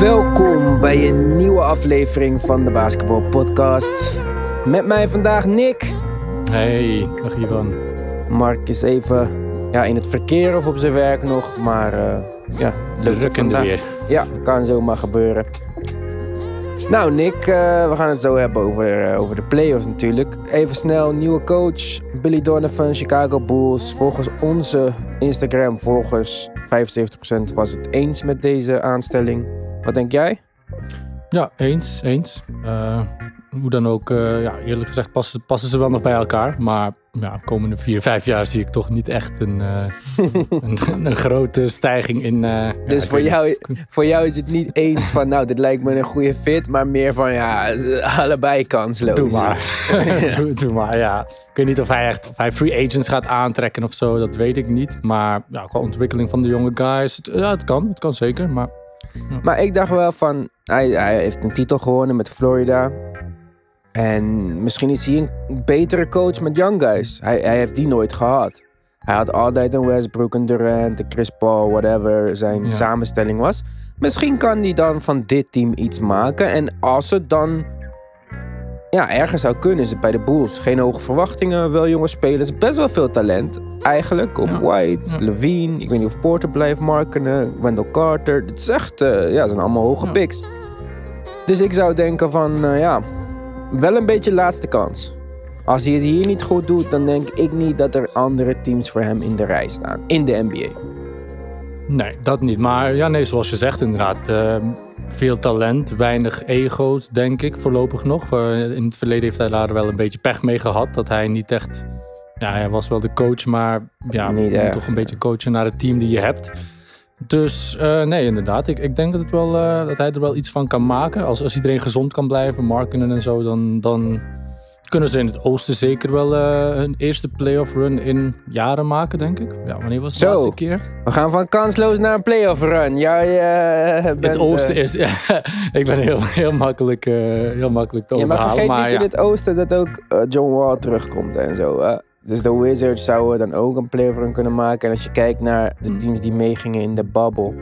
Welkom bij een nieuwe aflevering van de Basketball Podcast. Met mij vandaag Nick. Hey, dag Ivan. Mark is even ja, in het verkeer of op zijn werk nog, maar uh, ja, druk in de weer. Ja, kan zomaar gebeuren. Nou Nick, uh, we gaan het zo hebben over, uh, over de playoffs natuurlijk. Even snel, nieuwe coach Billy Donovan, Chicago Bulls. Volgens onze Instagram-volgers, 75% was het eens met deze aanstelling. Wat denk jij? Ja, eens, eens. Uh, hoe dan ook, uh, ja, eerlijk gezegd passen, passen ze wel nog bij elkaar. Maar ja, de komende vier, vijf jaar zie ik toch niet echt een, uh, een, een, grote stijging in... dus ja, voor, jou, voor jou is het niet eens van, nou, dit lijkt me een goede fit. Maar meer van, ja, allebei kansloos. Doe maar. doe, doe, maar, ja. Ik weet niet of hij echt of hij free agents gaat aantrekken of zo. Dat weet ik niet. Maar ja, qua ontwikkeling van de jonge guys, het, ja, het kan. Het kan zeker, maar... Maar ik dacht wel van, hij, hij heeft een titel gewonnen met Florida. En misschien is hij een betere coach met young guys. Hij, hij heeft die nooit gehad. Hij had altijd een Westbrook, een Durant, een Chris Paul, whatever zijn samenstelling was. Misschien kan hij dan van dit team iets maken. En als het dan ja, ergens zou kunnen, is het bij de Bulls. Geen hoge verwachtingen, wel jonge spelers. Best wel veel talent eigenlijk. Op White, Levine. Ik weet niet of Porter blijft markenen. Wendell Carter. Het is echt, uh, ja, zijn allemaal hoge picks. Dus ik zou denken van, uh, ja, wel een beetje laatste kans. Als hij het hier niet goed doet, dan denk ik niet dat er andere teams voor hem in de rij staan. In de NBA. Nee, dat niet. Maar ja, nee, zoals je zegt inderdaad. Uh, veel talent, weinig ego's, denk ik, voorlopig nog. In het verleden heeft hij daar wel een beetje pech mee gehad. Dat hij niet echt... Ja, hij was wel de coach, maar ja, niet je moet toch een beetje coachen naar het team die je hebt. Dus uh, nee, inderdaad. Ik, ik denk dat, het wel, uh, dat hij er wel iets van kan maken. Als, als iedereen gezond kan blijven, markenen en zo, dan, dan kunnen ze in het oosten zeker wel uh, hun eerste playoff run in jaren maken, denk ik. Ja, wanneer was het de laatste keer? We gaan van kansloos naar een playoff run. Jij bent, Het oosten is... ik ben heel, heel, makkelijk, heel makkelijk te ja, maar vergeet maar niet ja. in het oosten dat ook John Wall terugkomt en zo. Dus de Wizards zouden dan ook een playoff run kunnen maken. En als je kijkt naar de teams die meegingen in de bubble.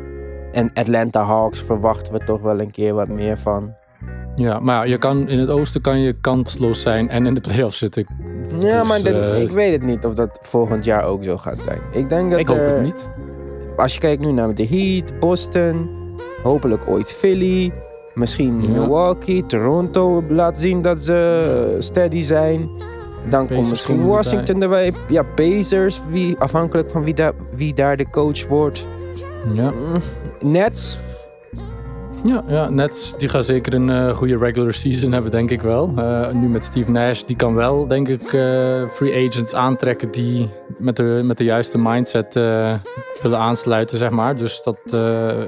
En Atlanta Hawks verwachten we toch wel een keer wat meer van. Ja, maar je kan, in het oosten kan je kansloos zijn en in de playoffs zitten. Ja, dus, maar de, uh, ik weet het niet of dat volgend jaar ook zo gaat zijn. Ik denk dat Ik hoop het niet. Als je kijkt nu naar de Heat, Boston, hopelijk ooit Philly, misschien ja. Milwaukee, Toronto laat zien dat ze steady zijn. Dan Pacers komt misschien Washington erbij. Ja, Pacers, wie, afhankelijk van wie, da wie daar de coach wordt. Ja. Nets. Ja, ja, Nets die gaan zeker een uh, goede regular season hebben, denk ik wel. Uh, nu met Steve Nash, die kan wel, denk ik, uh, free agents aantrekken die met de, met de juiste mindset willen aansluiten, zeg maar. Dus dat,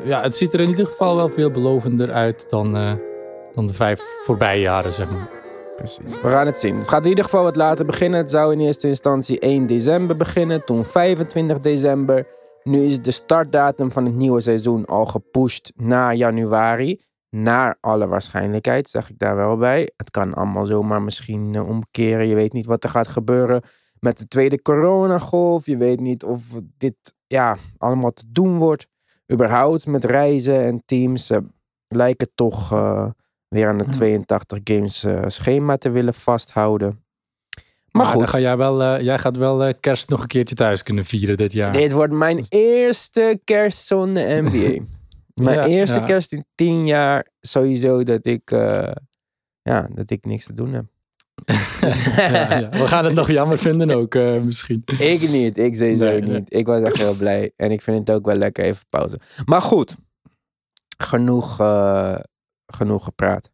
ja, het ziet er in ieder geval wel veel belovender uit dan, dan de vijf voorbije jaren, zeg maar. Precies. We gaan het zien. Het gaat in ieder geval wat later beginnen. Het zou in eerste instantie 1 december beginnen, toen 25 december. Nu is de startdatum van het nieuwe seizoen al gepusht naar januari. Naar alle waarschijnlijkheid, zeg ik daar wel bij. Het kan allemaal zomaar misschien uh, omkeren. Je weet niet wat er gaat gebeuren met de tweede coronagolf. Je weet niet of dit ja, allemaal te doen wordt. Überhaupt met reizen en teams uh, lijken toch... Uh, weer aan het 82 games schema te willen vasthouden. Maar, maar goed. Ga jij, wel, uh, jij gaat wel uh, kerst nog een keertje thuis kunnen vieren dit jaar. Dit wordt mijn eerste kerst zonder NBA. mijn ja, eerste ja. kerst in tien jaar sowieso dat ik, ja, dat ik niks te doen heb. ja, We gaan het nog jammer vinden ook misschien. Ik niet, ik sowieso nee, niet. Ik was echt heel blij. En ik vind het ook wel lekker even pauze. Maar goed, genoeg genoeg gepraat.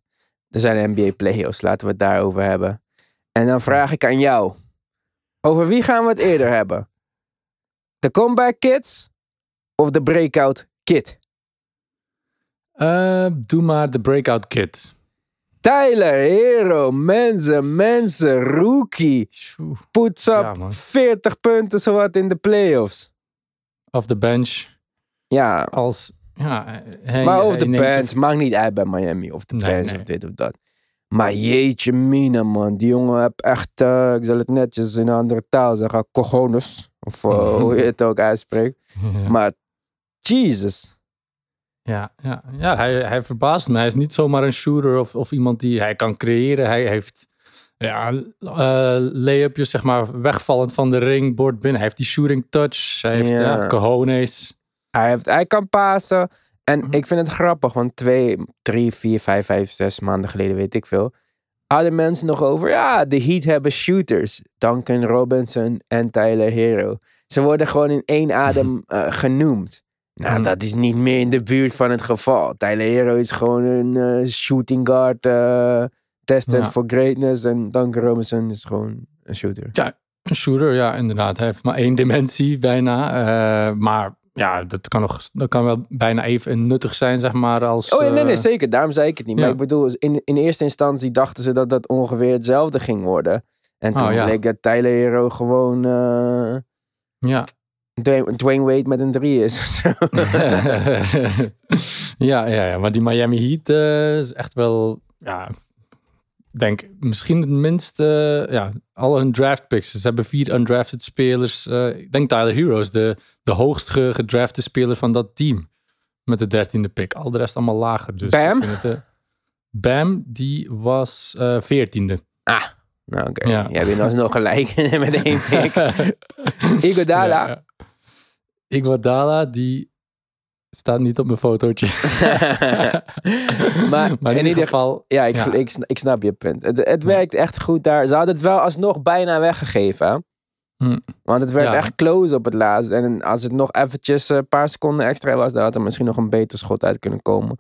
Er zijn NBA playoffs, laten we het daarover hebben. En dan vraag ik aan jou. Over wie gaan we het eerder hebben? De Comeback Kids of de Breakout Kid? Uh, doe maar de Breakout Kid. Tyler Hero, mensen, mensen, rookie. Puts up ja, 40 punten zowat in de playoffs. Off the bench. Ja. Als ja, hij, maar over de bands, het... maakt niet uit bij Miami. Of de nee, nee. of dit of dat. Maar jeetje mina man, die jongen heb echt, uh, ik zal het netjes in een andere taal zeggen, cojones. Of uh, hoe je het ook uitspreekt. Ja. Maar Jesus. Ja, ja, ja hij, hij verbaast me. Hij is niet zomaar een shooter of, of iemand die hij kan creëren. Hij heeft ja, uh, layupjes, zeg maar, wegvallend van de ring, bord binnen. Hij heeft die shooting touch. Hij heeft ja. ja cojones. Hij, heeft, hij kan pasen. En mm. ik vind het grappig, want twee, drie, vier, vijf, vijf, zes maanden geleden, weet ik veel. Hadden mensen nog over, ja, de Heat hebben shooters. Duncan Robinson en Tyler Hero. Ze worden gewoon in één adem uh, genoemd. Nou, mm. dat is niet meer in de buurt van het geval. Tyler Hero is gewoon een uh, shooting guard, uh, tested ja. for greatness. En Duncan Robinson is gewoon een shooter. Ja, een shooter, ja, inderdaad. Hij heeft maar één dimensie bijna. maar ja, dat kan, nog, dat kan wel bijna even nuttig zijn, zeg maar. Als, oh ja, nee, nee, zeker. Daarom zei ik het niet. Maar ik bedoel, in, in eerste instantie dachten ze dat dat ongeveer hetzelfde ging worden. En toen oh, ja. bleek dat Tyler Hero gewoon... ja. Dwayne Wade met een 3 is. ja, ja, ja, maar die Miami Heat uh, is echt wel, ja, denk misschien het minste, ja, alle hun draft picks. Ze hebben vier undrafted spelers. Uh, ik denk Tyler Hero is de, de hoogst gedrafte speler van dat team. Met de dertiende pick. Al de rest allemaal lager. Dus Bam? Het, uh, Bam, die was veertiende. ah, nou oké. Okay. Ja. Jij bent alsnog gelijk met één pick. Iguodala. Ja, ja. Iguodala, die staat niet op mijn fotootje. maar, maar, in, ieder geval... Ja, ik, ja. Ik, ik, snap je punt. Het, het werkt echt goed daar. Ze hadden het wel alsnog bijna weggegeven. Hm. Want het werd echt close op het laatst. En als het nog eventjes een paar seconden extra was, dan had er misschien nog een beter schot uit kunnen komen.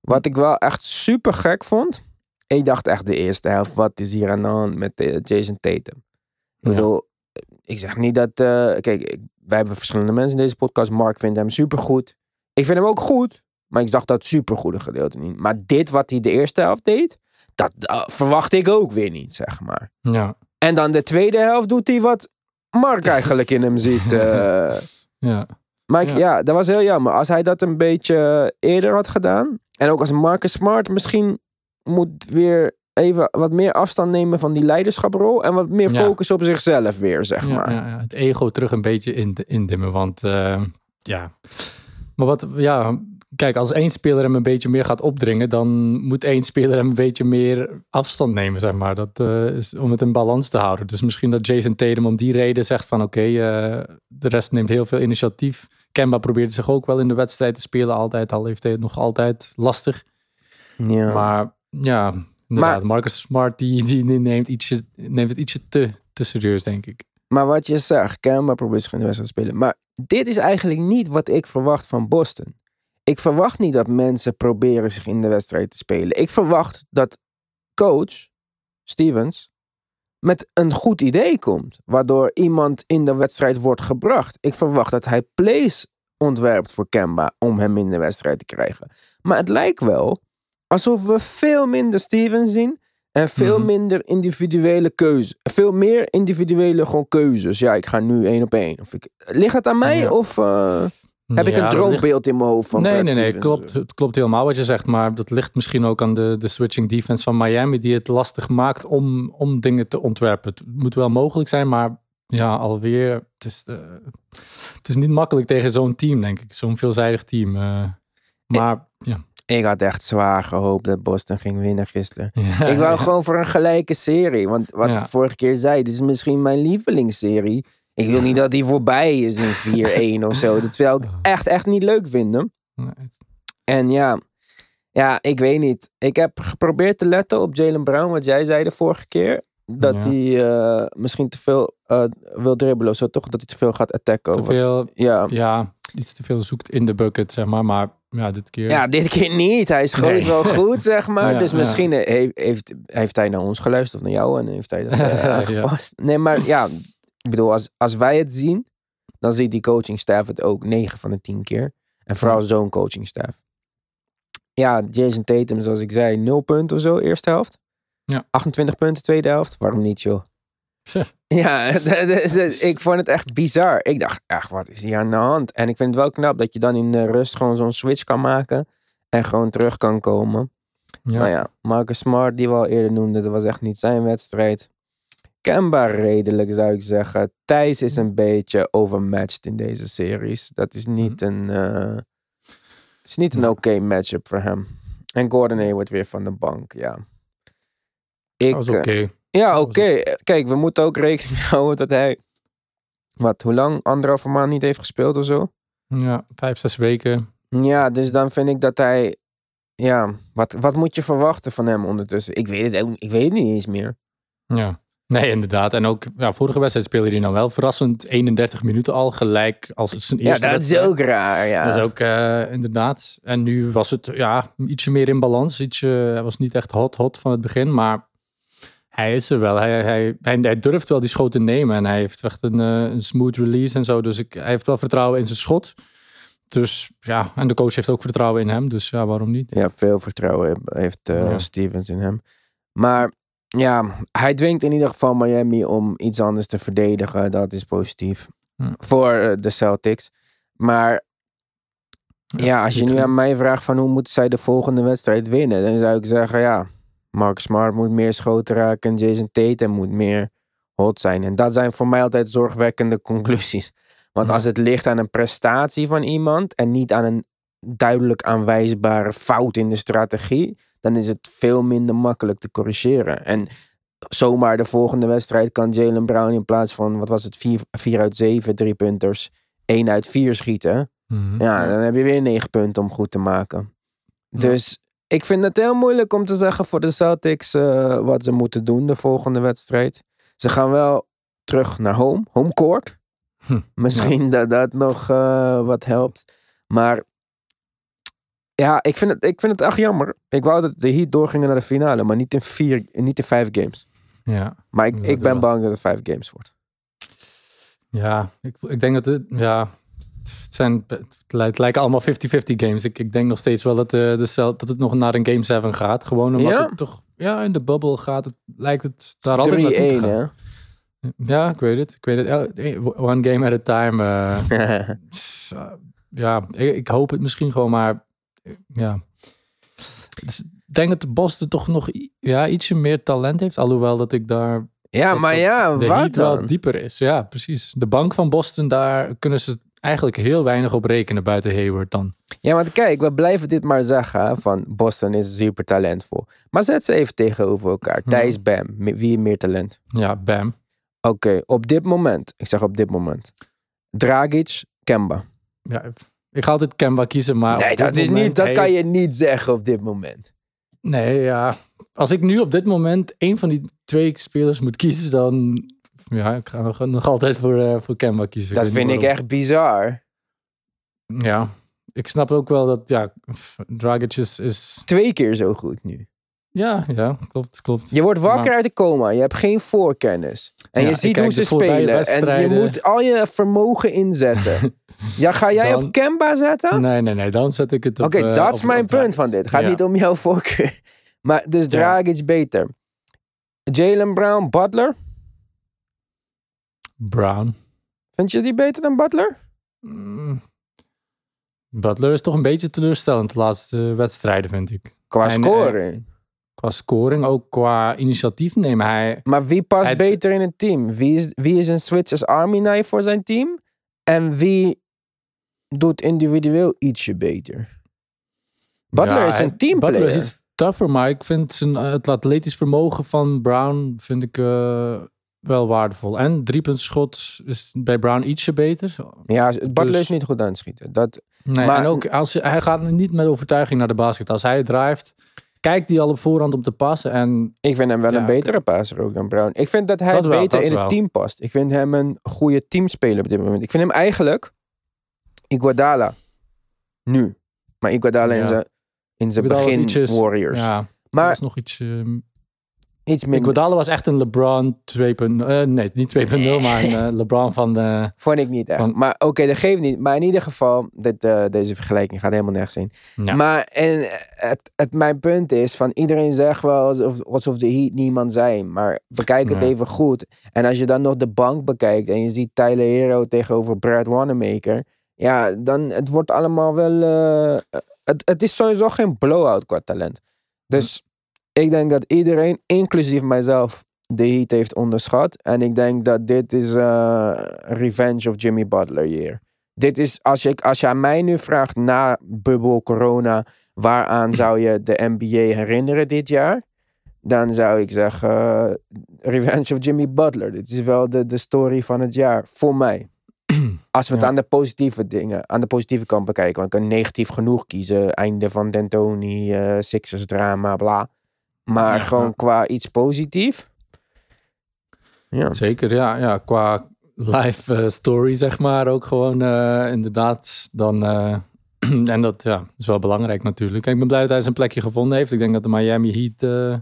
Wat ik wel echt super gek vond. Ik dacht echt de eerste helft, wat is hier aan de hand met uh, Jason Tatum? Ik bedoel, ik zeg niet dat... Uh, kijk, wij hebben verschillende mensen in deze podcast. Mark vindt hem supergoed. Ik vind hem ook goed. Maar ik zag dat supergoede gedeelte niet. Maar dit wat hij de eerste helft deed, dat uh, verwacht ik ook weer niet, zeg maar. Ja. En dan de tweede helft doet hij wat Mark eigenlijk in hem ziet. Uh. ja. Maar ik, ja. ja. dat was heel jammer. Als hij dat een beetje eerder had gedaan. En ook als Marcus Smart misschien moet weer even wat meer afstand nemen van die leiderschaprol. En wat meer focus op zichzelf weer, zeg maar. Ja, het ego terug een beetje in, indimmen. Want uh, ja. Maar wat, ja. Kijk, als één speler hem een beetje meer gaat opdringen, dan moet één speler hem een beetje meer afstand nemen, zeg maar. Dat uh, is om het in balans te houden. Dus misschien dat Jason Tatum om die reden zegt van oké, okay, uh, de rest neemt heel veel initiatief. Kemba probeert zich ook wel in de wedstrijd te spelen altijd, al heeft hij het nog altijd lastig. Ja. Maar ja, Inderdaad, maar, Marcus Smart die, die, neemt, ietsje, neemt het ietsje te, te serieus, denk ik. Maar wat je zegt, Kemba probeert zich in de wedstrijd te spelen. Maar dit is eigenlijk niet wat ik verwacht van Boston. Ik verwacht niet dat mensen proberen zich in de wedstrijd te spelen. Ik verwacht dat coach Stevens met een goed idee komt. Waardoor iemand in de wedstrijd wordt gebracht. Ik verwacht dat hij plays ontwerpt voor Kemba om hem in de wedstrijd te krijgen. Maar het lijkt wel alsof we veel minder Steven zien. En veel -hmm. minder individuele keuzes. Veel meer individuele gewoon keuzes. Ja, ik ga nu één op één. Of ik, ligt het aan mij? Ja. Of uh, heb ja, ik een droombeeld ligt... in mijn hoofd van Nee, Brad nee, nee. Stevens? Klopt, het klopt helemaal wat je zegt. Maar dat ligt misschien ook aan de, de switching defense van Miami. Die het lastig maakt om, om dingen te ontwerpen. Het moet wel mogelijk zijn, maar ja, alweer. Het is, uh, het is niet makkelijk tegen zo'n team, denk ik. Zo'n veelzijdig team. Uh, maar ja. Ik had echt zwaar gehoopt dat Boston ging winnen gisteren. Ja, ik wou ja. gewoon voor een gelijke serie. Want wat ja. ik vorige keer zei, dit is misschien mijn lievelingsserie. Ik wil niet dat die voorbij is in 4-1 of zo. Dat zou ik echt, echt niet leuk vinden. Nee. En ja, ja, ik weet niet. Ik heb geprobeerd te letten op Jalen Brown, wat jij zei de vorige keer. Dat hij uh, misschien te veel uh, wil dribbelen, zo toch? Dat hij te veel gaat attacken. Te veel, ja. ja, iets te veel zoekt in de bucket, zeg maar. Maar ja, dit keer. Ja, dit keer niet. Hij schoot nee. wel goed, zeg maar. ja, dus misschien ja. heeft, heeft, heeft hij naar ons geluisterd of naar jou en heeft hij dat uh, aangepast. ja. Nee, maar ja, ik bedoel, als, als wij het zien, dan ziet die coachingstaf het ook 9 van de 10 keer. En vooral zo'n coachingstaf. Ja, Jason Tatum, zoals ik zei, 0 punten of zo, eerste helft. Ja. 28 punten, tweede helft. Waarom niet, joh? Ja, ik vond het echt bizar. Ik dacht, echt, wat is hier aan de hand? En ik vind het wel knap dat je dan in de rust gewoon zo'n switch kan maken. En gewoon terug kan komen. Ja. Nou ja, Marcus Smart, die we al eerder noemden, dat was echt niet zijn wedstrijd. Kenbaar redelijk, zou ik zeggen. Thijs is een beetje overmatched in deze series. Dat is niet een... Uh, is niet een oké matchup voor hem. En Gordon Hayward weer van de bank, ja. Ik, Dat was oké. eh, ja, oké. Kijk, we moeten ook rekening houden dat hij... Wat, hoe lang? Anderhalve maand niet heeft gespeeld of zo? Ja, vijf, zes weken. Ja, dus dan vind ik dat hij... Ja, wat, wat moet je verwachten van hem ondertussen? Ik weet het, ik weet het niet eens meer. Ja. Nee, inderdaad. En ook, ja, vorige wedstrijd speelde hij nou wel verrassend 31 minuten al gelijk als zijn Ja, eerste dat is ook raar, ja. Dat is ook eh, inderdaad. En nu was het ja, ietsje meer in balans. Ietsje, hij was niet echt hot, hot van het begin. Maar hij is er wel. Hij, hij, hij, hij durft wel die schot te nemen. En hij heeft echt een, eh, een smooth release en zo. Dus ik, hij heeft wel vertrouwen in zijn schot. Dus ja, en de coach heeft ook vertrouwen in hem. Dus ja, waarom niet? Ja, veel vertrouwen heeft eh, Ja. Stevens in hem. Maar ja, hij dwingt in ieder geval Miami om iets anders te verdedigen. Dat is positief. Ja. Voor eh, de Celtics. Maar ja, als je nu aan mij vraagt van hoe moeten zij de volgende wedstrijd winnen. Dan zou ik zeggen ja, Mark Smart moet meer schoten raken. En Jason Tatum moet meer hot zijn. En dat zijn voor mij altijd zorgwekkende conclusies. Want als het ligt aan een prestatie van iemand en niet aan een duidelijk aanwijsbare fout in de strategie, dan is het veel minder makkelijk te corrigeren. En zomaar de volgende wedstrijd kan Jalen Brown in plaats van, wat was het, 4 uit 7 driepunters, 1 uit 4 schieten. Mhm. Ja, dan heb je weer 9 punten om goed te maken. Dus ik vind het heel moeilijk om te zeggen voor de Celtics eh, wat ze moeten doen de volgende wedstrijd. Ze gaan wel terug naar home, home court. Hm, Misschien dat dat nog eh, wat helpt. Maar ja, ik vind, het, ik vind het echt jammer. Ik wou dat de Heat doorgingen naar de finale, maar niet in, vier, niet in vijf games. Ja, Maar ik, ik ben bang dat het vijf games wordt. ja ik, ik denk dat het, ja, het, zijn, het lijken allemaal 50-50 games. Ik, ik denk nog steeds wel dat, eh, de dat het nog naar een game 7 gaat. Gewoon omdat Ja? het toch, ja, in de bubble gaat het, lijkt het daar altijd 3-1, naartoe te gaan. hè? Ja, ik weet het. Ik weet het. Eh, One game at a time. eh, ja, ik, ik hoop het misschien gewoon, maar ja. Ik denk dat de Boston toch nog ja, ietsje meer talent heeft. Alhoewel dat ik daar ja, maar ja, wat Heat wel dan? dieper is. Ja, precies. De bank van Boston, daar kunnen ze eigenlijk heel weinig op rekenen buiten Hayward dan. Ja, want kijk, we blijven dit maar zeggen, van Boston is super talentvol. Maar zet ze even tegenover elkaar. Hmm. Thijs, Bam, wie meer talent? Ja, bam. Oké, op dit moment, ik zeg op dit moment, Dragic, Kemba. Ja, ik ga altijd Kemba kiezen, maar... nee, dat, is moment niet, dat kan je niet zeggen op dit moment. Nee, ja. Als ik nu op dit moment één van die twee spelers moet kiezen, dan... Ja, ik ga nog, nog altijd voor, eh, voor Kemba kiezen. Dat vind ik echt bizar. Ja, ik snap ook wel dat, ja, Dragic is... is Twee keer zo goed nu. ja, ja, klopt, klopt. Je wordt wakker Maar- uit de coma. Je hebt geen voorkennis. En Ja, je ziet hoe ze spelen. En je moet al je vermogen inzetten. ja, ga jij Dan- op Kemba zetten? Nee, nee, nee, dan zet ik het op... Oké, eh, dat is mijn punt Dragic. van dit. Het gaat Ja. niet om jouw voorkeur. Maar dus Dragic beter. Jalen Brown, Butler. Brown. Vind je die beter dan Butler? Mm. Butler is toch een beetje teleurstellend de laatste wedstrijden, vind ik. Qua En, scoring. Qua scoring, ook qua initiatief nemen. Hij, Maar wie past Hij- beter in het team? Wie is, wie is een switch als Army knife voor zijn team? En wie doet individueel ietsje beter? Butler Ja, is een teamplayer. Butler is iets tougher, maar ik vind zijn, eh, het atletisch vermogen van Brown vind ik eh, wel waardevol. En driepuntschot is bij Brown ietsje beter. Ja, Butler Dus- is niet goed aan het schieten. Dat, Nee, Maar- en ook als je- hij gaat niet met overtuiging naar de basket. Als hij drijft, kijkt hij al op voorhand om te passen. En ik vind hem wel Ja, een betere passer ook dan Brown. Ik vind dat hij Dat wel, beter dat in het team past. Ik vind hem een goede teamspeler op dit moment. Ik vind hem eigenlijk Iguodala. Nu. Maar Iguodala in zijn in zijn begin Warriors. ja, maar dat is nog iets... eh, iets minder. Iguodala was echt een LeBron 2.0. eh, nee, niet 2.0, maar een eh, LeBron van de... Vond ik niet echt. Maar oké, dat geeft niet. Maar in ieder geval, dit, eh, deze vergelijking gaat helemaal nergens. Ja. Maar en het, het, mijn punt is, van iedereen zegt wel alsof, alsof de Heat niemand zijn. Maar bekijk het even goed. En als je dan nog de bank bekijkt en je ziet Tyler Hero tegenover Brad Wanamaker. Ja, dan het wordt allemaal wel... eh, het, het is sowieso geen blowout qua talent. Dus ik denk dat iedereen, inclusief mijzelf, de Heat heeft onderschat. En ik denk dat dit is eh, revenge of Jimmy Butler year. Dit is, als je, als aan mij nu vraagt na bubbel, corona, waaraan zou je de NBA herinneren dit jaar? Dan zou ik zeggen eh, Revenge of Jimmy Butler. Dit is wel de, de story van het jaar, voor mij. Als we het Ja. aan de positieve dingen, aan de positieve kant bekijken. Want ik kan negatief genoeg kiezen. Einde van D'Antoni, eh Sixers drama, bla. Maar Ja, gewoon ja. qua iets positief. Ja. Zeker, ja. ja qua live eh, story, zeg maar, ook gewoon eh, inderdaad. Dan, eh, en dat ja, is wel belangrijk natuurlijk. En ik ben blij dat hij zijn plekje gevonden heeft. Ik denk dat de Miami Heat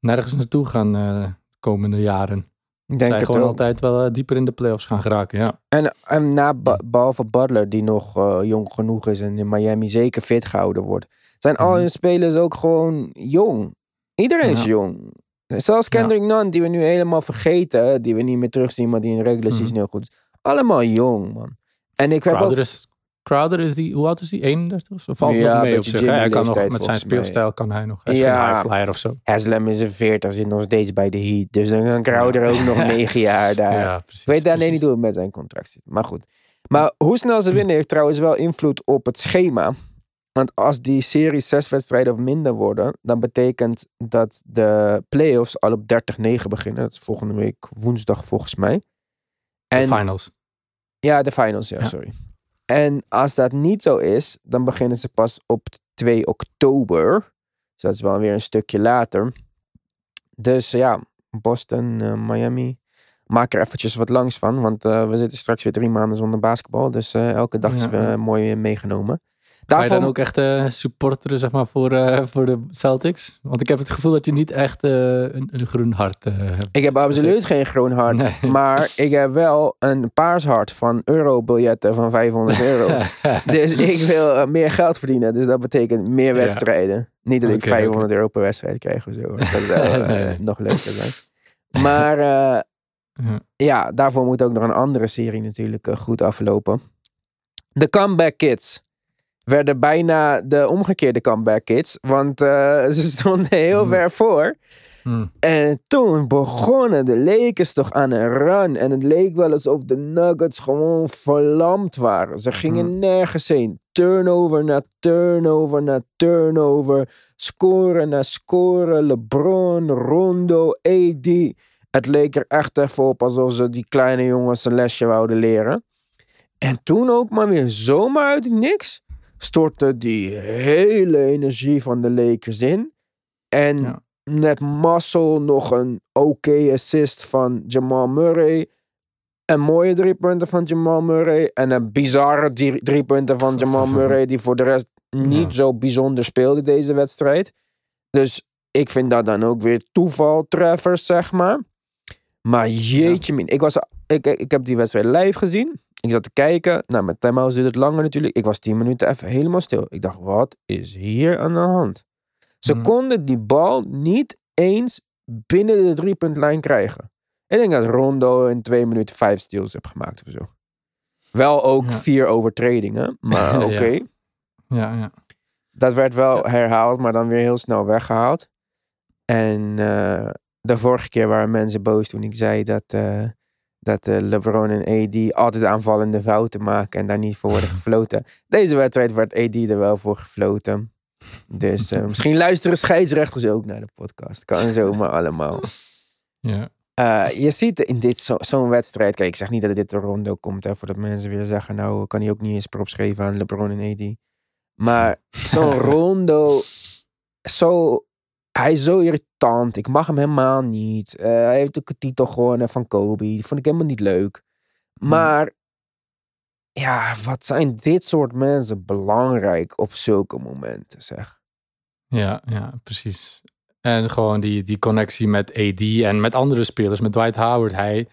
nergens naartoe gaan de komende jaren. Ik denk Zij gewoon ook. altijd wel dieper in de playoffs gaan geraken, ja. En, en na, behalve Butler, die nog jong genoeg is en in Miami zeker fit gehouden wordt, zijn al Mhm. hun spelers ook gewoon jong. Iedereen is jong. Zelfs Kendrick Nunn, die we nu helemaal vergeten, die we niet meer terugzien, maar die in regular Mhm. season heel goed is. Allemaal jong, man. En ik heb ook... Crowder is, Crowder is die, hoe oud is die? 31 of zo? Valt Ja, nog mee op zich. Hij kan nog met zijn speelstijl kan hij nog. Hij is Ja. high flyer of zo. Haslam is een 40, zit nog steeds bij de Heat. Dus dan kan Crowder ook nog 9 jaar daar. Ja, precies. Ik weet daar niet hoe het met zijn contract zit. Maar goed. Maar hoe snel ze winnen heeft trouwens wel invloed op het schema. Want als die series zes wedstrijden of minder worden, dan betekent dat de playoffs al op 30-9 beginnen. Dat is volgende week woensdag volgens mij. De En, finals. ja, de finals, ja, Ja. sorry. En als dat niet zo is, dan beginnen ze pas op 2 oktober. Dus dat is wel weer een stukje later. Dus ja, Boston, eh, Miami. Maak er eventjes wat langs van. Want eh, we zitten straks weer drie maanden zonder basketbal. Dus eh, elke dag is Ja, ja. mooi meegenomen. Ga je Daarvoor, dan ook echt eh, supporteren zeg maar, voor, eh, voor de Celtics? Want ik heb het gevoel dat je niet echt eh, een, een groen hart hebt. ik heb absoluut geen groen hart. Nee. Maar ik heb wel een paars hart van eurobiljetten van 500 euro. Dus ik wil meer geld verdienen. Dus dat betekent meer Ja. wedstrijden. Niet dat ik Oké, 500 euro per wedstrijd krijg of zo. Dat zou Nee, nog leuker zijn. Maar Ja. daarvoor moet ook nog een andere serie natuurlijk goed aflopen. De Comeback Kids werden bijna de omgekeerde Comeback Kids. Want eh, ze stonden heel Hmm. ver voor. Hm. En toen begonnen de Lakers toch aan een run. En het leek wel alsof de Nuggets gewoon verlamd waren. Ze gingen Hmm. nergens heen. Turnover na turnover na turnover. Scoren na scoren. LeBron, Rondo, AD. Het leek er echt even op alsof ze die kleine jongens een lesje wouden leren. En toen ook maar weer zomaar uit niks. Stortte die hele energie van de Lakers in. En Ja. net muscle nog een oké assist van Jamal Murray. Een mooie drie punten van Jamal Murray. En een bizarre drie, drie punten van Jamal Murray. Die voor de rest niet Ja. zo bijzonder speelde deze wedstrijd. Dus ik vind dat dan ook weer toevaltreffers, zeg maar. Maar jeetje min. Ik, was, ik, ik heb die wedstrijd live gezien. Ik zat te kijken. Nou, met timeouts duurt het langer natuurlijk. Ik was 10 minuten even helemaal stil. Ik dacht, wat is hier aan de hand? Ze Mhm. konden die bal niet eens binnen de driepuntlijn krijgen. Ik denk dat Rondo in 2 minuten 5 steals heeft gemaakt of zo. Wel ook Ja. vier overtredingen, maar oké. Ja. Ja, ja. Dat werd wel herhaald, maar dan weer heel snel weggehaald. En eh, de vorige keer waren mensen boos toen ik zei dat, eh, dat eh, LeBron en AD altijd aanvallende fouten maken en daar niet voor worden gefloten. Deze wedstrijd werd AD er wel voor gefloten. Dus eh, misschien luisteren scheidsrechters ook naar de podcast. Kan zomaar allemaal. ja. Eh, je ziet in dit zo- zo'n wedstrijd. Kijk, ik zeg niet dat dit de rondo komt. Hè, voordat mensen weer zeggen. Nou, kan hij ook niet eens props geven aan LeBron en AD. Maar zo'n rondo. Zo, hij is zo irritant. Ik mag hem helemaal niet. Eh, hij heeft ook een titel gewonnen van Kobe. Die vond ik helemaal niet leuk. Maar. Ja, wat zijn dit soort mensen belangrijk op zulke momenten, zeg. Ja, ja, precies. En gewoon die, die connectie met AD en met andere spelers, met Dwight Howard. Hij,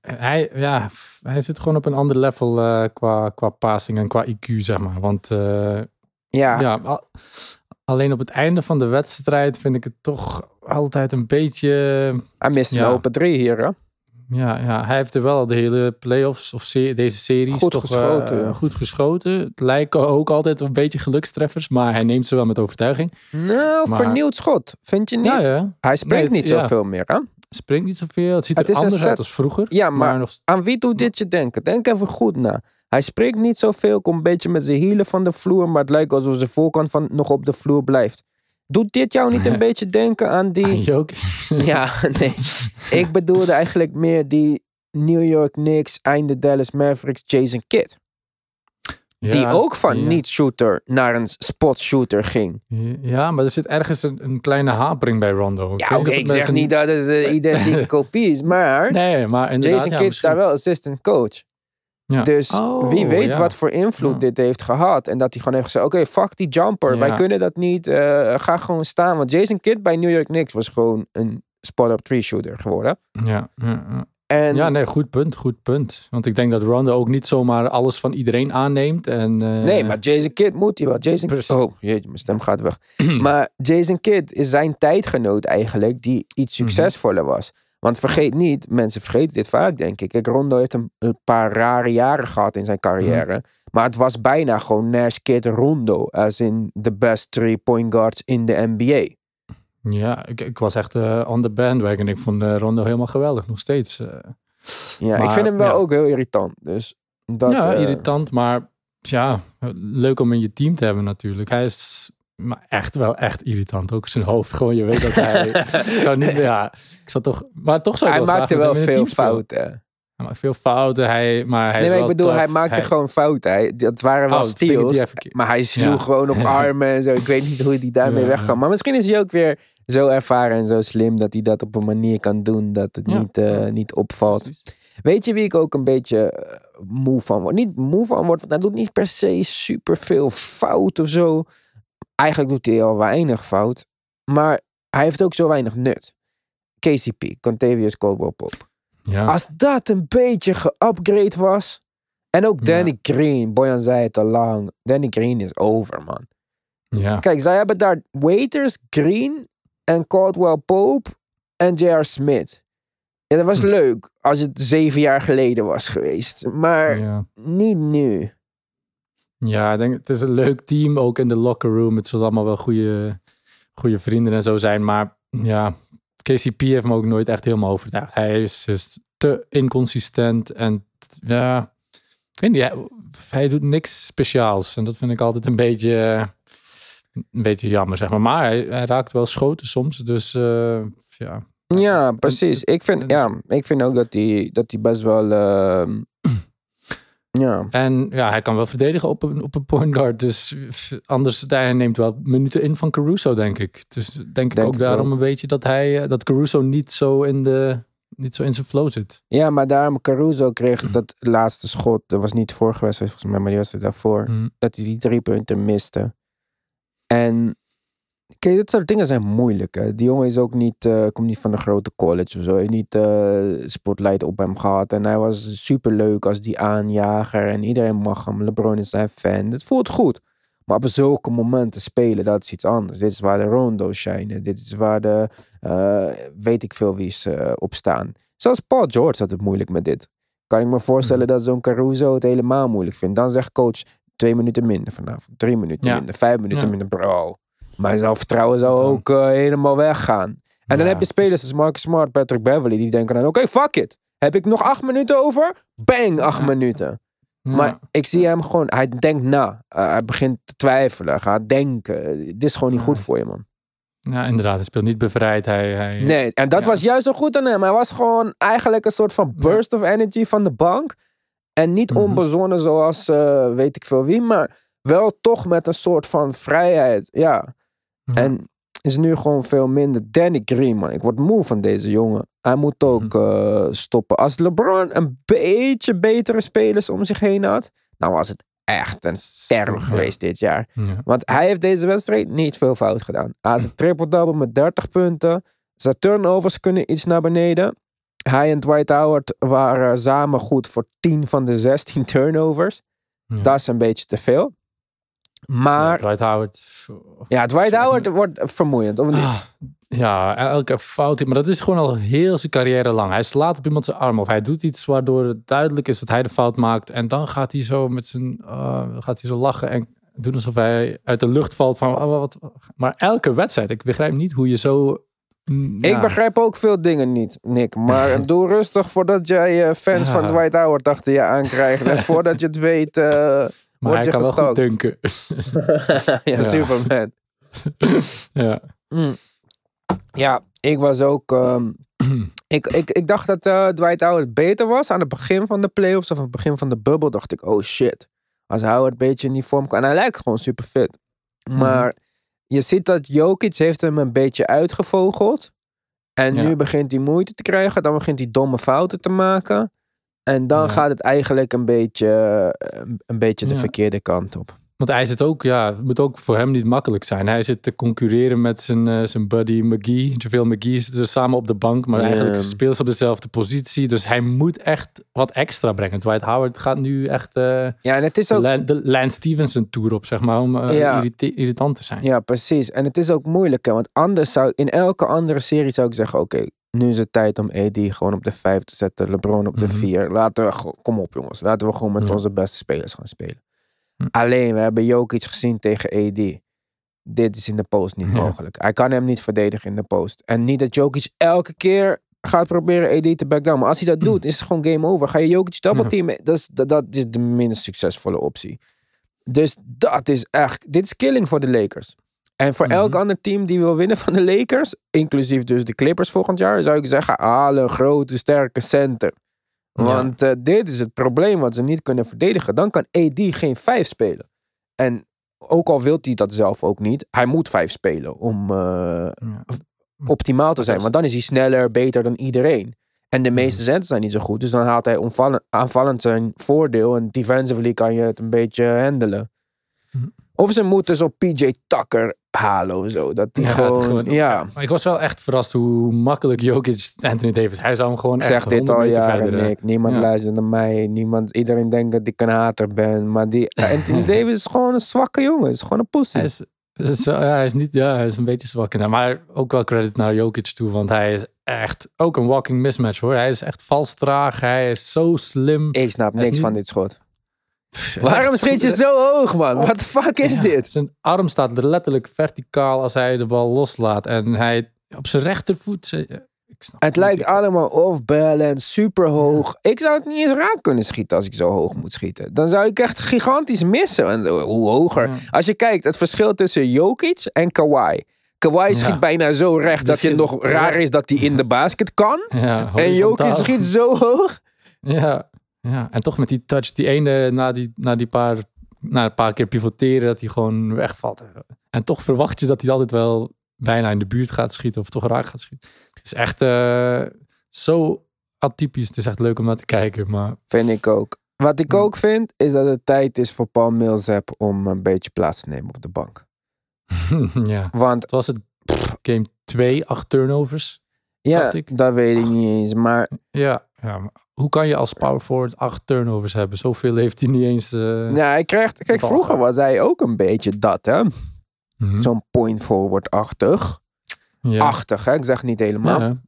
hij, ja, hij zit gewoon op een ander level eh, qua, qua passing en qua IQ, zeg maar. Want eh, Ja, ja, alleen op het einde van de wedstrijd vind ik het toch altijd een beetje... hij mist Ja. een open drie hier, hè? Ja, ja, hij heeft er wel de hele playoffs of se- deze series Goed toch geschoten, eh, ja. goed geschoten. Het lijken ook altijd een beetje gelukstreffers, maar hij neemt ze wel met overtuiging. Nou, Maar- vernieuwd schot. Vind je niet? Ja, ja. Hij springt het- niet zoveel meer, hè? Springt niet zoveel. Het ziet Het er anders uit set- als vroeger. Ja, maar nog aan wie doet dit je denken? Denk even goed na. Hij spreekt niet zoveel, komt een beetje met zijn hielen van de vloer, maar het lijkt alsof zijn voorkant van nog op de vloer blijft. Doet dit jou niet een beetje denken aan die... Jokic. Ja, nee. Ik bedoelde eigenlijk meer die New York Knicks, einde Dallas Mavericks, Jason Kidd. Die Ja, ook van ja. niet-shooter naar een spot-shooter ging. Ja, maar er zit ergens een, een kleine hapering bij Rondo. Ja, oké, of ik zeg niet dat het een identieke kopie is, maar Nee, maar. Jason ja, Kidd is daar wel assistant coach. Ja. Dus Oh, wie weet ja. wat voor invloed Ja. dit heeft gehad. En dat hij gewoon heeft gezegd, oké, fuck die jumper. Wij kunnen dat niet. eh, ga gewoon staan. Want Jason Kidd bij New York Knicks was gewoon een spot-up three shooter geworden. Ja, ja, ja. En ja, nee, goed punt, goed punt. Want ik denk dat Rondo ook niet zomaar alles van iedereen aanneemt. En, eh, Nee, maar Jason Kidd moet hij wel. Jason. Oh, jeetje, mijn stem gaat weg. maar Jason Kidd is zijn tijdgenoot eigenlijk die iets Mhm. succesvoller was. Want vergeet niet, mensen vergeten dit vaak denk ik. Kijk, Rondo heeft een, een paar rare jaren gehad in zijn carrière. Mhm. Maar het was bijna gewoon Nash Kidd Rondo. As in the best three point guards in de NBA. Ja, ik, ik was echt eh, on the bandwagon. Ik vond eh, Rondo helemaal geweldig, nog steeds. eh. Ja, ik vind hem wel ja. ook heel irritant. Dus dat, ja, irritant, maar ja, leuk om in je team te hebben natuurlijk. Hij is maar echt wel echt irritant. Ook zijn hoofd, gewoon je weet dat hij... ik zou niet, ja, ik zou toch... Maar toch zou hij wel maakte wel veel fouten. Hij veel fouten, hij, maar hij Nee, is maar ik bedoel, hij maakte gewoon fouten. Hij, dat waren wel Oh, steals. Maar hij sloeg Ja. gewoon op Ja. armen en zo. Ik weet niet hoe hij daarmee Ja, wegkwam. ja. Maar misschien is hij ook weer zo ervaren en zo slim dat hij dat op een manier kan doen dat het niet, eh, niet opvalt. Precies. Weet je wie ik ook een beetje eh, moe van word? Niet moe van word, want hij doet niet per se super veel fout of zo. Eigenlijk doet hij al weinig fout. Maar hij heeft ook zo weinig nut. KCP, Contavious Caldwell Pope. Ja. Als dat een beetje geupgrade was. En ook Ja. Danny Green. Boyan zei het al lang. Danny Green is over, man. ja. Kijk, zij hebben daar Waiters, Green en Caldwell Pope en J.R. Smith. Ja, dat was Hm. leuk als het zeven jaar geleden was geweest. Maar ja. niet nu. Ja, ik denk, het is een leuk team, ook in de locker room. Het zullen allemaal wel goede, goede vrienden en zo zijn. Maar ja, KCP heeft me ook nooit echt helemaal overtuigd. Hij is dus te inconsistent en ja, ik weet niet, hij, hij doet niks speciaals. En dat vind ik altijd een beetje, een beetje jammer, zeg maar. Maar hij, hij raakt wel schoten soms, dus eh, ja. Ja, precies. Ik vind, ja, ik vind ook dat hij dat die best wel... ehm, ja. En ja, hij kan wel verdedigen op een, op een point guard. Dus anders, hij neemt wel minuten in van Caruso, denk ik. Dus denk ik ook ik daarom ook. een beetje dat hij, eh, dat Caruso niet zo in de, niet zo in zijn flow zit. ja, maar daarom Caruso kreeg dat laatste schot. Dat was niet de vorige wedstrijd volgens mij, maar die wedstrijd daarvoor. Hm. dat hij die drie punten miste. En kijk, dit soort dingen zijn moeilijk. Hè. Die jongen is ook niet, eh, komt niet van een grote college of zo. Hij heeft niet eh, spotlight op hem gehad. En hij was super leuk als die aanjager. En iedereen mag hem. LeBron is zijn fan. Het voelt goed. Maar op zulke momenten spelen, dat is iets anders. Dit is waar de Rondo's shinen. Dit is waar de, eh, weet ik veel wie's op staan. Zelfs Paul George had het moeilijk met dit. Kan ik me voorstellen dat zo'n Caruso het helemaal moeilijk vindt. Dan zegt coach, twee minuten minder vanavond. Drie minuten Ja. minder. Vijf minuten Ja. minder. Bro, mijn zelfvertrouwen zou ook eh, helemaal weggaan. En dan heb je spelers als Marcus Smart, Patrick Beverly. Die denken dan, oké, fuck it. Heb ik nog acht minuten over? Bang, acht Ja. minuten. Ja. Maar ik zie hem gewoon, hij denkt na. Uh, hij begint te twijfelen, gaat denken. Dit is gewoon niet goed voor je, man. ja, inderdaad, hij speelt niet bevrijd. Hij, hij, Nee, en dat was juist zo goed aan hem. Hij was gewoon eigenlijk een soort van burst of energy van de bank. En niet Mhm. onbezonnen zoals eh, weet ik veel wie, maar wel toch met een soort van vrijheid. Ja. Ja. En is nu gewoon veel minder. Danny Green, man. Ik word moe van deze jongen. Hij moet ook Mhm. eh, stoppen. Als LeBron een beetje betere spelers om zich heen had, dan was het echt een ster geweest dit jaar. Ja. Want hij heeft deze wedstrijd niet veel fout gedaan. Hij had een triple-double met 30 punten. Zijn turnovers kunnen iets naar beneden. Hij en Dwight Howard waren samen goed voor 10 van de 16 turnovers. Ja. Dat is een beetje te veel. Ja, Maar Dwight Howard. ja, Dwight. Howard wordt vermoeiend, of niet? Ah, ja, elke fout. Maar dat is gewoon al heel zijn carrière lang. Hij slaat op iemand zijn arm of hij doet iets waardoor het duidelijk is dat hij de fout maakt. En dan gaat hij zo met zijn. ah, gaat hij zo lachen en doen alsof hij uit de lucht valt van. ah, wat. Maar elke wedstrijd, ik begrijp niet hoe je zo Mm, Ik begrijp ook veel dingen niet, Nick. Maar doe rustig voordat jij eh, fans Ja. van Dwight Howard achter je aankrijgt. En voordat je het weet, eh Maar word hij kan wel goed dunken. ja. Superman. ja. Mm. Ja, ik was ook... ehm, ik, ik, ik dacht dat eh, Dwight Howard beter was aan het begin van de playoffs of aan het begin van de bubbel. Dacht ik, oh shit. Als Howard een beetje in die vorm kan. En hij lijkt gewoon super fit. Maar je ziet dat Jokic heeft hem een beetje uitgevogeld. En Ja. nu begint hij moeite te krijgen. Dan begint hij domme fouten te maken. En dan Ja. gaat het eigenlijk een beetje, eh, een beetje de Ja. verkeerde kant op. Want hij zit ook, ja, het moet ook voor hem niet makkelijk zijn. Hij zit te concurreren met zijn, eh, zijn buddy McGee. JaVale McGee zitten ze samen op de bank, maar eigenlijk spelen ze op dezelfde positie. Dus hij moet echt wat extra brengen. Dwight Howard gaat nu echt eh, Ja, en het is de, ook Lan- de Lance Stevenson tour op, zeg maar, om Ja. irritant te zijn. Ja, precies. En het is ook moeilijk, hè? want anders zou in elke andere serie zou ik zeggen: oké, nu is het tijd om AD gewoon op de vijf te zetten, LeBron op de Mhm. vier. Laten we, kom op jongens, laten we gewoon met Ja. onze beste spelers gaan spelen. Hm. Alleen, we hebben Jokic gezien tegen AD. Dit is in de post niet Ja. mogelijk. Hij kan hem niet verdedigen in de post. En niet dat Jokic elke keer gaat proberen AD te back down. Maar als hij dat doet, is het gewoon game over. Ga je Jokic double Ja. teamen, dat is, dat, dat is de minst succesvolle optie. Dus dat is echt, dit is killing voor de Lakers. En voor Mhm. elk ander team die wil winnen van de Lakers, inclusief dus de Clippers volgend jaar, zou ik zeggen, haal een grote, sterke center. Ja. Want eh, dit is het probleem wat ze niet kunnen verdedigen. Dan kan AD geen vijf spelen. En ook al wil hij dat zelf ook niet, hij moet vijf spelen om eh, Ja. optimaal te zijn. Want dan is hij sneller, beter dan iedereen. En de meeste Mhm. centers zijn niet zo goed. Dus dan haalt hij aanvallend zijn voordeel. En defensively kan je het een beetje handelen. Mhm. Of ze moeten zo PJ Tucker halen zo. Dat die Ja, gewoon, ja, Maar ik was wel echt verrast hoe makkelijk Jokic Anthony Davis. Hij zou hem gewoon ik echt zeg dit 100 al jaren, eh, Nick. Niemand Ja. luistert naar mij. Niemand, iedereen denkt dat ik een hater ben. Maar die Anthony Davis is gewoon een zwakke jongen. Is gewoon een pussy. Hij is, is zo- ja, hij is niet, ja, hij is een beetje zwak. in. Maar ook wel credit naar Jokic toe, want hij is echt ook een walking mismatch hoor. Hij is echt vals traag. Hij is zo slim. Ik snap Hij niks niet- van dit schot. Waarom schiet je zo hoog, man? What the fuck is Ja, dit? Zijn arm staat er letterlijk verticaal als hij de bal loslaat. En hij op zijn rechtervoet. ze- Ik snap Het lijkt allemaal off-balance, super hoog. Ik zou het niet eens raak kunnen schieten als ik zo hoog moet schieten. Dan zou ik echt gigantisch missen. En eh, hoe hoger. Ja. Als je kijkt, het verschil tussen Jokic en Kawhi. Kawhi schiet Ja. bijna zo recht dat Die je schiet nog raar is dat hij in de basket kan. Ja, En Jokic schiet zo hoog. Ja, ja, en toch met die touch, die ene na die, na die paar, na een paar keer pivoteren, dat hij gewoon wegvalt. En toch verwacht je dat hij altijd wel bijna in de buurt gaat schieten of toch raak gaat schieten. Het is echt eh, zo atypisch. Het is echt leuk om naar te kijken, maar Vind ik ook. Wat ik ook vind, is dat het tijd is voor Paul Millsap om een beetje plaats te nemen op de bank. ja. Want Het was het game 2, acht turnovers. ja, ik. dat weet ik niet eens. Maar Ja, ja hoe kan je als power forward acht turnovers hebben? Zoveel heeft hij niet eens. eh, ja, hij krijgt... Kijk, vroeger was hij ook een beetje dat, hè. mhm. Zo'n point forward-achtig. ja. Achtig, hè? Ik zeg niet helemaal. Ja.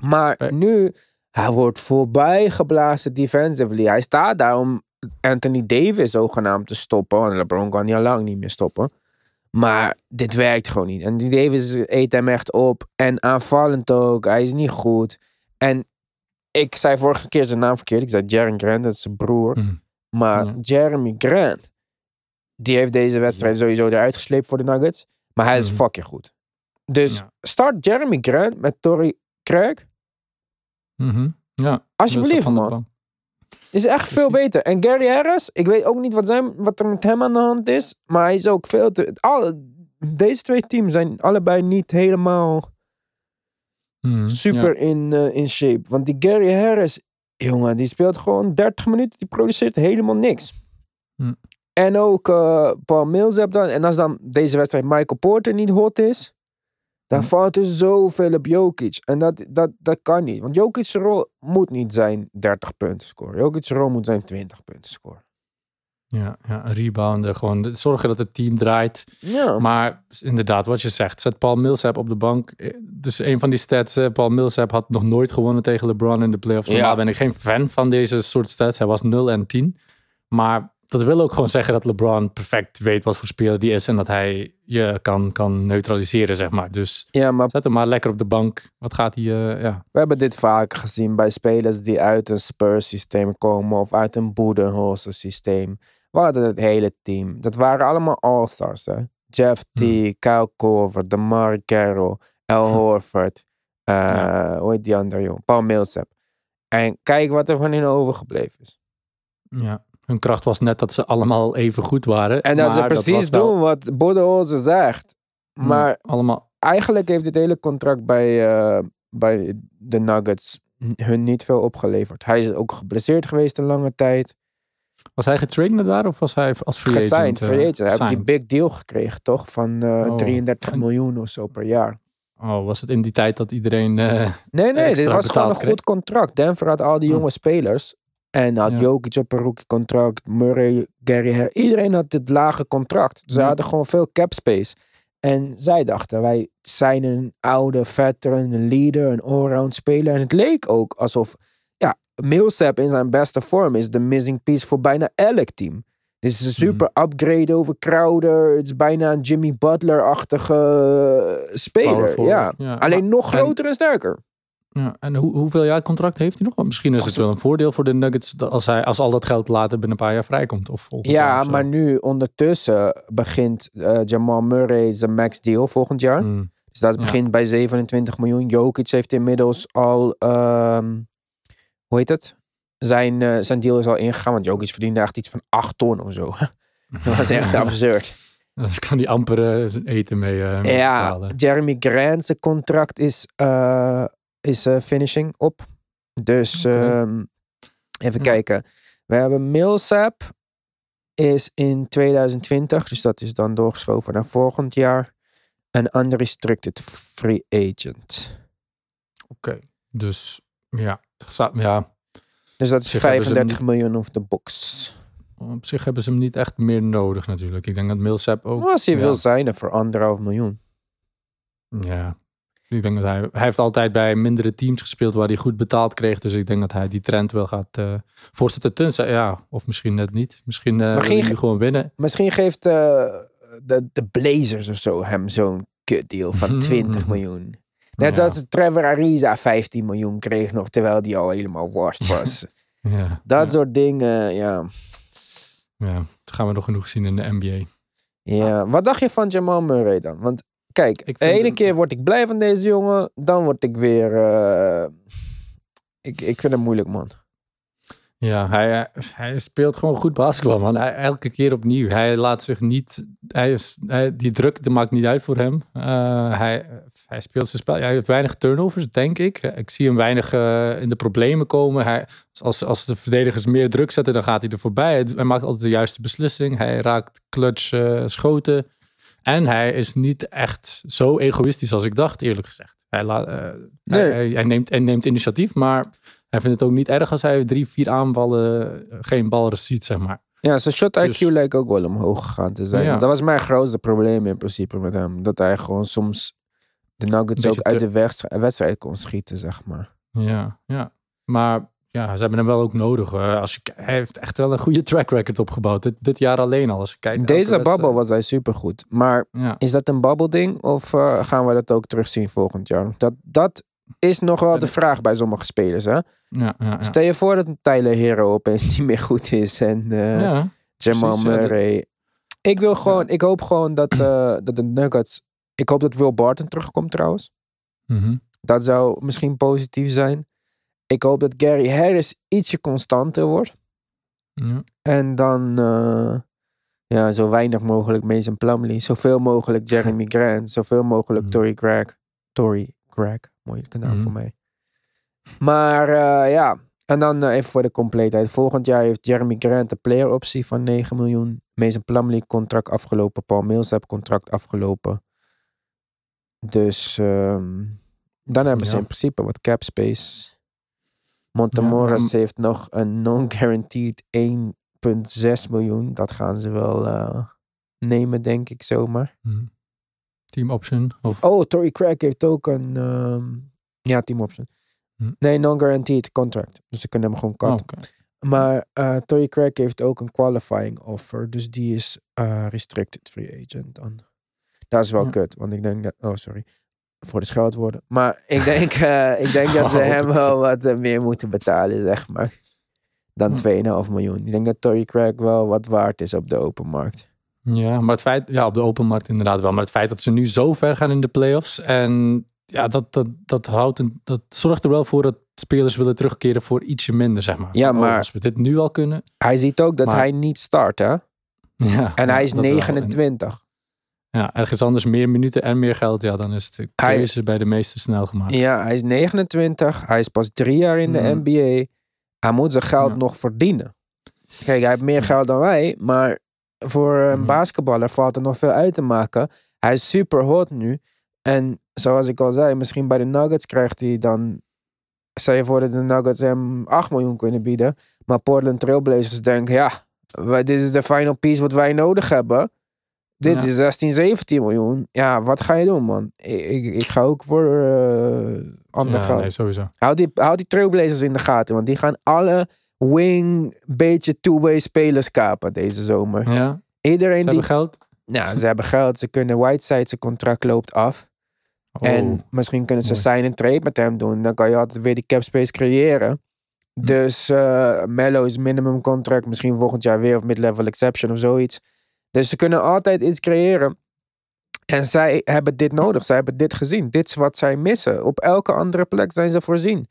Maar Oké. nu, hij wordt voorbij geblazen defensively. Hij staat daar om Anthony Davis zogenaamd te stoppen. Want LeBron kan hij al lang niet meer stoppen. Maar dit werkt gewoon niet. En die Davis eet hem echt op. En aanvallend ook. Hij is niet goed. En ik zei vorige keer zijn naam verkeerd. Ik zei Jaren Grant, dat is zijn broer. Mhm. Maar Ja. Jeremy Grant, die heeft deze wedstrijd sowieso eruit gesleept voor de Nuggets. Maar hij is Mhm. fucking goed. Dus Ja. start Jeremy Grant met Torrey Craig. Mhm. Ja. Alsjeblieft, man. Is echt veel beter. En Gary Harris, ik weet ook niet wat, zijn, wat er met hem aan de hand is. Maar hij is ook veel te... Deze twee teams zijn allebei niet helemaal Mhm. super in, eh, in shape. Want die Gary Harris, jongen, die speelt gewoon 30 minuten. Die produceert helemaal niks. Hm. En ook eh, Paul Millsap dan. En als dan deze wedstrijd Michael Porter niet hot is... Dan Hm. valt er zoveel op Jokic. En dat, dat, dat kan niet. Want Jokic's rol moet niet zijn 30 punten scoren. Jokic's rol moet zijn 20 punten scoren. Ja, ja, rebounden. Gewoon zorgen dat het team draait. Ja. Maar inderdaad, wat je zegt, zet Paul Millsap op de bank. Eh, Dus een van die stats, eh, Paul Millsap had nog nooit gewonnen tegen LeBron in de playoffs. Ja. Ben ik geen fan van deze soort stats. Hij was 0 en 10. Maar dat wil ook gewoon zeggen dat LeBron perfect weet wat voor speler die is en dat hij je kan, kan neutraliseren, zeg maar. Dus Ja, maar zet hem maar lekker op de bank. Wat gaat hij, eh, ja. we hebben dit vaak gezien bij spelers die uit een Spurs systeem komen of uit een Budenholzer systeem. We hadden het hele team. Dat waren allemaal all-stars. Hè? Jeff T, Kyle Korver, DeMar Carroll, Al Horford. Ja. Hoe heet die andere jongen? Paul Millsap. En kijk wat er van hen overgebleven is. ja. Hun kracht was net dat ze allemaal even goed waren. En dat ze precies was wel- doen wat Budenholzer zegt. Maar allemaal, eigenlijk heeft dit hele contract bij, eh, bij de Nuggets hun niet veel opgeleverd. Hij is ook geblesseerd geweest een lange tijd. Was hij getraind daar of was hij als free Gesigned, agent? eh, free agent. Hij heeft die big deal gekregen, toch? Van eh, Oh. 33 En- miljoen of zo per jaar. Oh, was het in die tijd dat iedereen... eh, Nee, nee, dit was gewoon een goed contract. Denver had al die Hm. jonge spelers. En had Ja. Jokic op een rookie contract, Murray, Gary. Iedereen had dit lage contract. Ze Ja. hadden gewoon veel cap space. En zij dachten, wij zijn een oude veteran, een leader, een allround speler. En het leek ook alsof, Millsap in zijn beste vorm is de missing piece voor bijna elk team. Dit is een super upgrade over Crowder. Het is bijna een Jimmy Butler-achtige eh, speler. Ja. Ja, Alleen nog groter en sterker. Ja, en hoe, hoeveel jaar contract heeft hij nog? Want misschien is het wel een voordeel voor de Nuggets als, hij, als al dat geld later binnen een paar jaar vrijkomt. Of Ja, of maar nu ondertussen begint eh, Jamal Murray zijn max deal volgend jaar. Hmm, Dus dat Ja. begint bij 27 miljoen. Jokic heeft inmiddels al, ehm, hoe heet het? Zijn, eh, zijn deal is al ingegaan, want Jokic verdiende echt iets van 8 ton of zo. dat was echt absurd. Dus kan hij amper eh, zijn eten mee, eh, mee Ja, betalen. Jeremy Grant zijn contract is, is finishing op. Dus ehm, even Ja. kijken. We hebben Millsap is in 2020, dus dat is dan doorgeschoven naar volgend jaar. Een unrestricted free agent. Oké, dus ja. Ja, Dus dat is Zich hebben ze 35 niet- miljoen of de box. op zich hebben ze hem niet echt meer nodig natuurlijk. Ik denk dat Millsap ook... Als hij ja. wil zijn voor anderhalf miljoen. Ja. Ik denk dat hij, hij heeft altijd bij mindere teams gespeeld waar hij goed betaald kreeg. Dus ik denk dat hij die trend wel gaat eh voortzetten. Tenzij, ja, of misschien net niet. Misschien ging- hij gewoon winnen. Misschien geeft eh, de, de Blazers of zo hem zo'n kutdeal van 20 miljoen. Net Ja. als Trevor Ariza 15 miljoen kreeg nog, terwijl die al helemaal washed was. Ja, Dat ja, soort dingen, ja. ja. Dat gaan we nog genoeg zien in de NBA. ja. Wat dacht je van Jamal Murray dan? Want kijk, de ene hem- keer word ik blij van deze jongen, dan word ik weer... eh, ik, ik vind hem moeilijk, man. Ja, hij, hij speelt gewoon goed basketbal, man. Hij, elke keer opnieuw. Hij laat zich niet... Hij is, hij, die druk dat maakt niet uit voor hem. Eh, hij, hij speelt zijn spel. Hij heeft weinig turnovers, denk ik. Ik zie hem weinig eh, in de problemen komen. Hij, als, als de verdedigers meer druk zetten, dan gaat hij er voorbij. Hij, maakt altijd de juiste beslissing. Hij raakt clutch eh, schoten. En hij is niet echt zo egoïstisch als ik dacht, eerlijk gezegd. Hij, laat, eh, Nee. hij, hij, hij neemt, hij neemt initiatief, maar hij vindt het ook niet erg als hij drie, vier aanvallen eh, geen bal ziet, zeg maar. Ja, zijn shot IQ Dus- lijkt ook wel omhoog gegaan te zijn. Ja. Dat was mijn grootste probleem in principe met hem. Dat hij gewoon soms de Nuggets ook uit te- de wedstrijd, kon schieten, zeg maar. Ja, ja. Maar ja, ze hebben hem wel ook nodig. als je, hij heeft echt wel een goede track record opgebouwd. Dit, dit jaar alleen al. Als je kijkt, deze babbel was hij supergoed. Maar Ja, is dat een babbelding of eh, gaan we dat ook terugzien volgend jaar? Dat, dat is nog wel de vraag bij sommige spelers. Hè? ja, ja. ja. Stel je voor dat een Tyler Hero opeens niet meer goed is en ja. Jamal Murray. Ik wil gewoon, ik hoop gewoon dat, eh, dat de Nuggets. Ik hoop dat Will Barton terugkomt trouwens. Mhm. Dat zou misschien positief zijn. Ik hoop dat Gary Harris ietsje constanter wordt. ja. En dan eh, ja, zo weinig mogelijk Mason Plumlee. Zoveel mogelijk Jeremy Grant. Zoveel mogelijk Mhm. Tory Craig. Tory Craig. Mooie kanaal Mhm. voor mij. Maar eh, ja. En dan eh, even voor de compleetheid. Volgend jaar heeft Jeremy Grant een player optie van 9 miljoen. Mason Plumlee contract afgelopen. Paul Millsap contract afgelopen. Dus ehm, dan hebben ze Ja. in principe wat cap space. Monte Ja, Morris maar- heeft nog een non-guaranteed 1,6 miljoen. Dat gaan ze wel eh, nemen, denk ik zomaar. Mhm. Team option. Of, Oh, Tory Craig heeft ook een... ehm, ja, team option. Hm. Nee, non-guaranteed contract. Dus ze kunnen hem gewoon Oh, cut. oké. Maar uh, Tory Craig heeft ook een qualifying offer. Dus die is uh, restricted free agent dan. Dat is wel Ja. kut. Want ik denk dat... Oh, sorry. Voor de scheldwoorden. Maar ik denk, eh, ik denk dat ze Oh. hem wel wat eh, meer moeten betalen, zeg maar. Dan Hm. 2,5 miljoen. Ik denk dat Tory Craig wel wat waard is op de open markt. Ja, maar het feit, ja, op de open markt inderdaad wel. Maar het feit dat ze nu zo ver gaan in de playoffs. En ja, dat, dat, dat, houdt een, dat zorgt er wel voor dat spelers willen terugkeren voor ietsje minder, zeg maar. Ja, oh, maar- als we dit nu al kunnen. Hij ziet ook dat Maar- hij niet start, hè? Ja, En hij is dat wel. En- 29. ja, ergens anders meer minuten en meer geld. Ja, dan is de Hij- keuze bij de meesten snel gemaakt. Ja, hij is 29. Hij is pas drie jaar in de Mhm. NBA. Hij moet zijn geld Ja. nog verdienen. Kijk, hij heeft meer geld dan wij. Maar voor een Mhm. basketballer valt er nog veel uit te maken. Hij is super hot nu. En zoals ik al zei, misschien bij de Nuggets krijgt hij dan... Stel je voor dat de Nuggets hem 8 miljoen kunnen bieden. Maar Portland Trailblazers denken, ja, wij, dit is de final piece wat wij nodig hebben. Dit Ja. is 16, 17 miljoen. Ja, wat ga je doen, man? Ik, ik, ik ga ook voor eh ander Ja, geld. nee, sowieso. Houd die, houd die Trailblazers in de gaten, want die gaan alle wing, beetje two-way spelers kapen deze zomer. Ja, ze Iedereen die... hebben geld. Ja, ze hebben geld. Ze kunnen Whiteside, zijn contract loopt af. Oh, En misschien kunnen ze mooi. sign en trade met hem doen. Dan kan je altijd weer die cap space creëren. Hm. Dus eh Mello is minimum contract. Misschien volgend jaar weer of mid-level exception of zoiets. Dus ze kunnen altijd iets creëren. En zij hebben dit nodig. Zij hebben dit gezien. Dit is wat zij missen. Op elke andere plek zijn ze voorzien.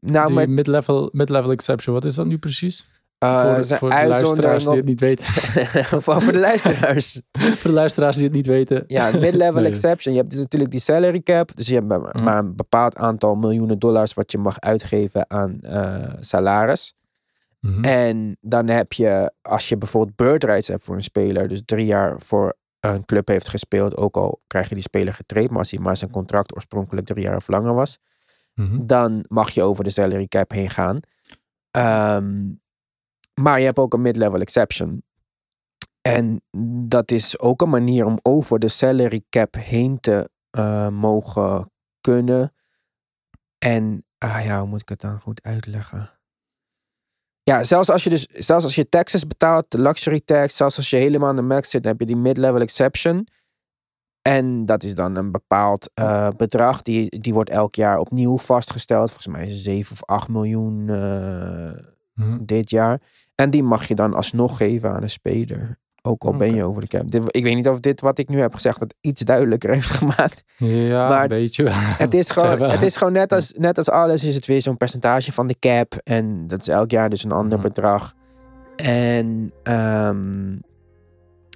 Nou, mid-level mid-level exception, wat is dat nu precies? eh, voor de, zijn voor de luisteraars die het niet weten. voor, voor de luisteraars. voor de luisteraars die het niet weten. Ja, mid-level Nee. exception. Je hebt dus natuurlijk die salary cap. Dus je hebt maar, Mm. maar een bepaald aantal miljoenen dollars wat je mag uitgeven aan eh, salaris. Mhm. En dan heb je, als je bijvoorbeeld bird rights hebt voor een speler, dus drie jaar voor een club heeft gespeeld, ook al krijg je die speler getraind, maar als hij maar zijn contract oorspronkelijk drie jaar of langer was, Mhm. dan mag je over de salary cap heen gaan. Ehm, maar je hebt ook een mid-level exception. En dat is ook een manier om over de salary cap heen te eh, mogen kunnen. En, ah ja, hoe moet ik het dan goed uitleggen? Ja, zelfs als je dus, zelfs als je taxes betaalt, de luxury tax, zelfs als je helemaal aan de max zit, heb je die mid-level exception. En dat is dan een bepaald eh, bedrag. Die, die wordt elk jaar opnieuw vastgesteld. Volgens mij is het 7 of 8 miljoen eh, Mhm. dit jaar. En die mag je dan alsnog geven aan een speler. Ook al ben je over de cap. Dit, ik weet niet of dit wat ik nu heb gezegd het iets duidelijker heeft gemaakt. Ja, Maar een beetje. Het is gewoon, het is gewoon net, als, net als alles is het weer zo'n percentage van de cap. En dat is elk jaar dus een ander Mhm. bedrag. En ehm,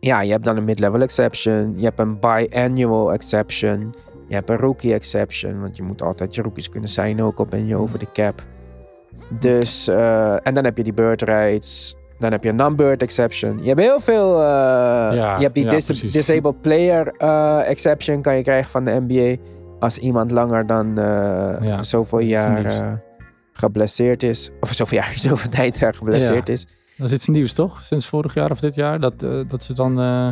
ja, je hebt dan een mid-level exception. Je hebt een biannual exception. Je hebt een rookie exception. Want je moet altijd je rookies kunnen zijn, ook al ben je over de cap. Dus, eh, en dan heb je die bird rights. Dan heb je een non-bird exception. Je hebt heel veel. eh, Ja, je hebt die ja, dis- precies. disabled player eh, exception kan je krijgen van de NBA. Als iemand langer dan Ja, zoveel jaar geblesseerd is. Of zoveel jaar, zoveel tijd geblesseerd is. Dat is iets nieuws, toch? Sinds vorig jaar of dit jaar. Dat, eh, dat ze dan eh,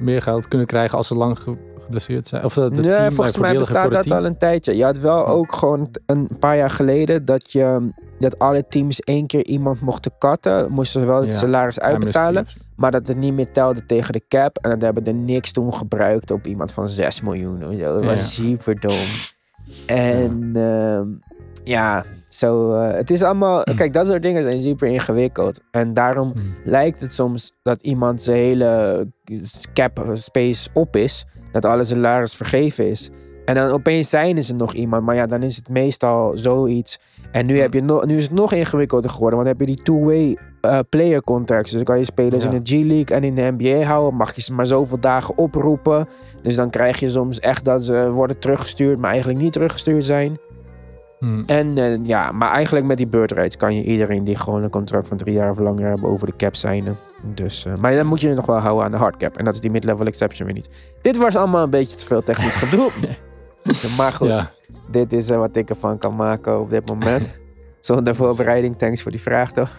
meer geld kunnen krijgen als ze lang ge- geblesseerd zijn. Of dat de nee, team, volgens eh, mij voordeliger bestaat dat het team. al een tijdje. Je had wel Ja. ook gewoon een paar jaar geleden dat, je, dat alle teams één keer iemand mochten cutten. Moesten ze wel het Ja, salaris uitbetalen. Maar dat het niet meer telde tegen de cap. En dat hebben de niks toen gebruikt op iemand van 6 miljoen. of zo. Dat was super dom. En ehm, ja, zo. eh, het is allemaal. Kijk, dat soort dingen zijn super ingewikkeld. En daarom Hmm. lijkt het soms dat iemand zijn hele cap space op is. Dat alle salaris vergeven is. En dan opeens zijn ze nog iemand. Maar ja, dan is het meestal zoiets. En nu, heb je no- nu is het nog ingewikkelder geworden. Want dan heb je die two-way eh, player contracts. Dus dan kan je spelers Ja. in de G-League en in de NBA houden. Mag je ze maar zoveel dagen oproepen. Dus dan krijg je soms echt dat ze worden teruggestuurd. Maar eigenlijk niet teruggestuurd zijn. Hmm. En eh, ja, maar eigenlijk met die bird kan je iedereen die gewoon een contract van drie jaar of langer hebben over de cap zijn. Dus, eh, maar dan moet je nog wel houden aan de hard cap. En dat is die mid-level exception weer niet. Dit was allemaal een beetje te veel technisch gedoe. maar goed, Ja, dit is eh, wat ik ervan kan maken op dit moment. Zonder voorbereiding, thanks voor die vraag toch?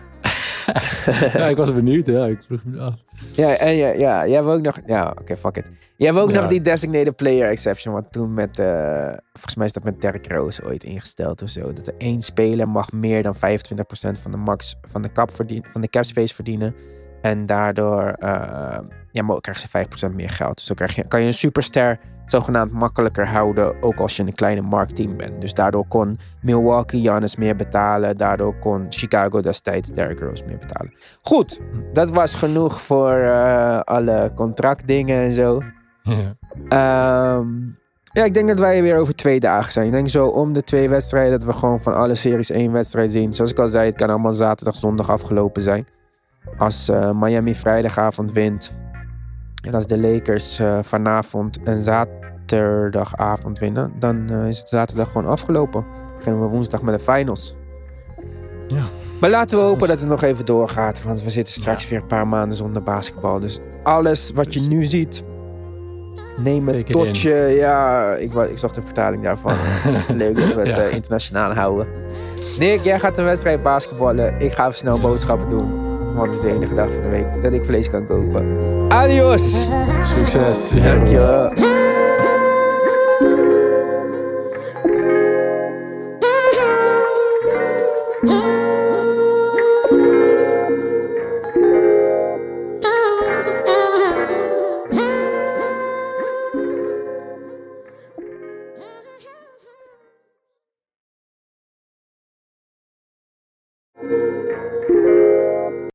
ja, ik was benieuwd. Ja, ik vroeg me af. Ja, en ja, ja, jij hebt ook nog... Ja, oké, fuck it. Jij hebt ook Ja. nog die designated player exception. Wat toen met... eh, volgens mij is dat met Derrick Rose ooit ingesteld of zo. Dat er één speler mag meer dan 25% van de max van de cap, verdien, van de cap space verdienen. En daardoor eh, ja, krijgen ze 5% meer geld. Dus dan krijg je, kan je een superster zogenaamd makkelijker houden. Ook als je een kleine marktteam bent. Dus daardoor kon Milwaukee Giannis meer betalen. Daardoor kon Chicago destijds Derrick Rose meer betalen. Goed, dat was genoeg voor eh, alle contractdingen en zo. Ja. Ehm, ja, ik denk dat wij weer over twee dagen zijn. Ik denk zo om de twee wedstrijden dat we gewoon van alle series één wedstrijd zien. Zoals ik al zei, het kan allemaal zaterdag, zondag afgelopen zijn. Als eh, Miami vrijdagavond wint en als de Lakers eh, vanavond en zaterdagavond winnen, dan eh, is het zaterdag gewoon afgelopen. Dan beginnen we woensdag met de finals. Ja. Maar laten we hopen dat het nog even doorgaat, want we zitten straks Ja. weer een paar maanden zonder basketbal. Dus alles wat je nu ziet, neem het tot je... Ja, ik, ik zag de vertaling daarvan. Leuk dat we het Ja. eh, internationaal houden. Nick, jij gaat een wedstrijd basketballen. Ik ga even snel Yes. boodschappen doen. Want het is de enige dag van de week dat ik vlees kan kopen. Adios! Succes. Dankjewel.